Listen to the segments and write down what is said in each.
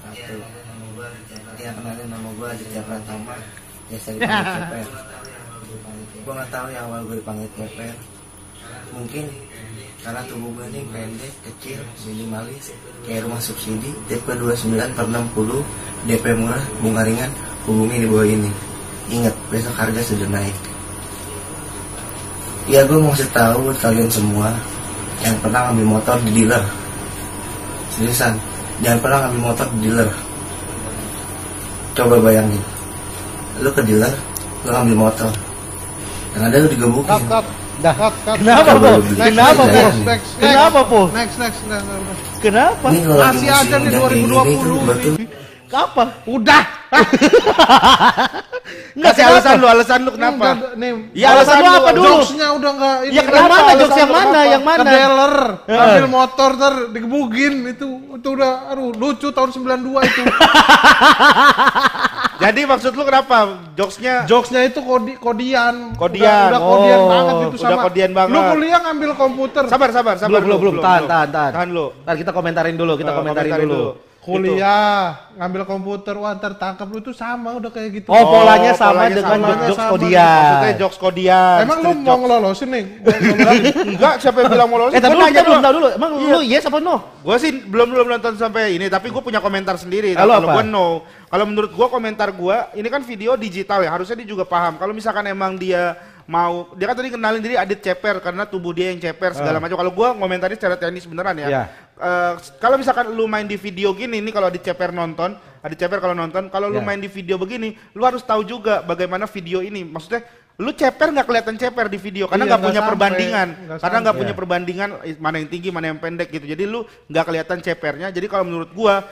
satu ya kenalin nama gue Aditya Pratama biasa ya, dipanggil Ceper gue nggak tahu ya awal gue dipanggil Ceper mungkin karena tubuh gue ini pendek, kecil, minimalis, kayak rumah subsidi, DP 29 per 60, DP murah, bunga ringan, hubungi di bawah ini. Ingat, besok harga sudah naik. Ya gue mau tahu buat kalian semua yang pernah ambil motor di dealer. Seriusan, jangan pernah ngambil motor di dealer coba bayangin lu ke dealer lu ngambil motor yang ada lu digebukin Cut, cut. Dah. Kenapa, Po? Kenapa, Po? Next, Next, Kenapa, Po? Next, next. Kenapa? ini Masih nih kayak gini 2020 tuh betul Apa? Udah. Enggak Kasih alasan lu, alasan lu kenapa? Enggak, nih. Ya, alasan lu apa dulu? Jokesnya udah enggak ini. Ya, kenapa? Alasan Jokes yang mana? Yang mana? Ke dealer, Eh. ambil motor ntar digebugin itu itu udah aduh lucu tahun 92 itu. Jadi maksud lu kenapa? Jokesnya Jokesnya itu kodi kodian. Kodian. Udah, udah kodian Oh, banget itu udah sama. kodian banget. Lu kuliah ngambil komputer. sabar sabar sabar Belum, belum, belum. Tahan, tahan, tahan. Tahan lu. Ntar kita komentarin dulu, kita komentarin, komentarin dulu. Kuliah, ngambil komputer, wah ntar tangkap lu itu sama udah kayak gitu. Oh, polanya sama polanya dengan sama. jok- jokes kodian. Maksudnya jokes kodian. Emang lu mau ngelolosin nih? Enggak, siapa yang bilang mau lolos? Eh, tapi Gua dulu, nanya kita belum tahu dulu. Emang Iya. lu yes apa no? Gue sih belum belum nonton sampai ini, tapi gue punya komentar sendiri. Kalau Kalau apa? gue no, kalau menurut gue komentar gue, ini kan video digital ya, harusnya dia juga paham. Kalau misalkan emang dia mau, dia kan tadi kenalin diri Adit ceper karena tubuh dia yang ceper segala macam. Kalau gue ngomentarin secara teknis beneran ya. Ah. Iya. Eh, kalau misalkan lu main di video gini, ini kalau Adit ceper nonton, Adit ceper kalau nonton, kalau lu Iya. main di video begini, lu harus tahu juga bagaimana video ini. Maksudnya lu ceper nggak kelihatan ceper di video karena Iya, nggak nggak punya sampai, perbandingan. nggak karena nggak punya perbandingan eh, mana yang tinggi mana yang pendek gitu. Jadi lu nggak kelihatan cepernya. Jadi kalau menurut gua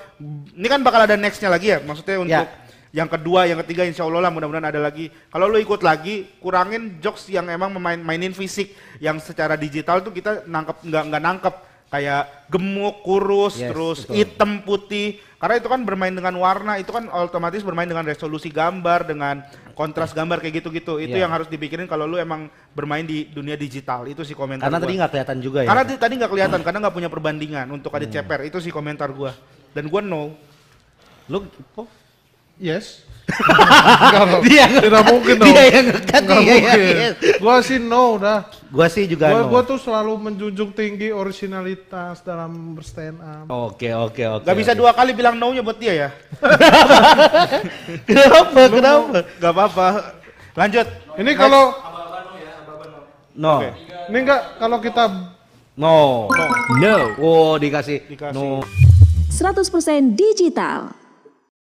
ini kan bakal ada nextnya lagi ya maksudnya untuk yang kedua yang ketiga insya Allah lah mudah-mudahan ada lagi. Kalau lu ikut lagi kurangin jokes yang emang memain mainin fisik. Yang secara digital tuh kita nangkep nggak nggak nangkep kayak gemuk kurus Yes, terus betul. hitam putih karena itu kan bermain dengan warna itu kan otomatis bermain dengan resolusi gambar dengan kontras gambar kayak gitu-gitu itu Iya. yang harus dipikirin kalau lu emang bermain di dunia digital itu sih komentar Karena gua. tadi nggak kelihatan juga ya. karena di- tadi nggak kelihatan karena nggak punya perbandingan untuk adit ceper itu sih komentar gua dan gua no lu oh, Yes. Enggak. Dia Tidak mungkin dong. Dia yang ngekat, iya, mungkin. iya. Gua sih no dah. gua sih juga Gua, no. gua tuh selalu menjunjung tinggi originalitas dalam berstand up. Oke, oke, oke. Gak bisa dua kali bilang no nya buat dia ya Kenapa? Kenapa? Gak apa-apa lanjut Ini kalau No. Ini enggak kalau kita No. no No. Oh, dikasih. Dikasih. No. 100% digital.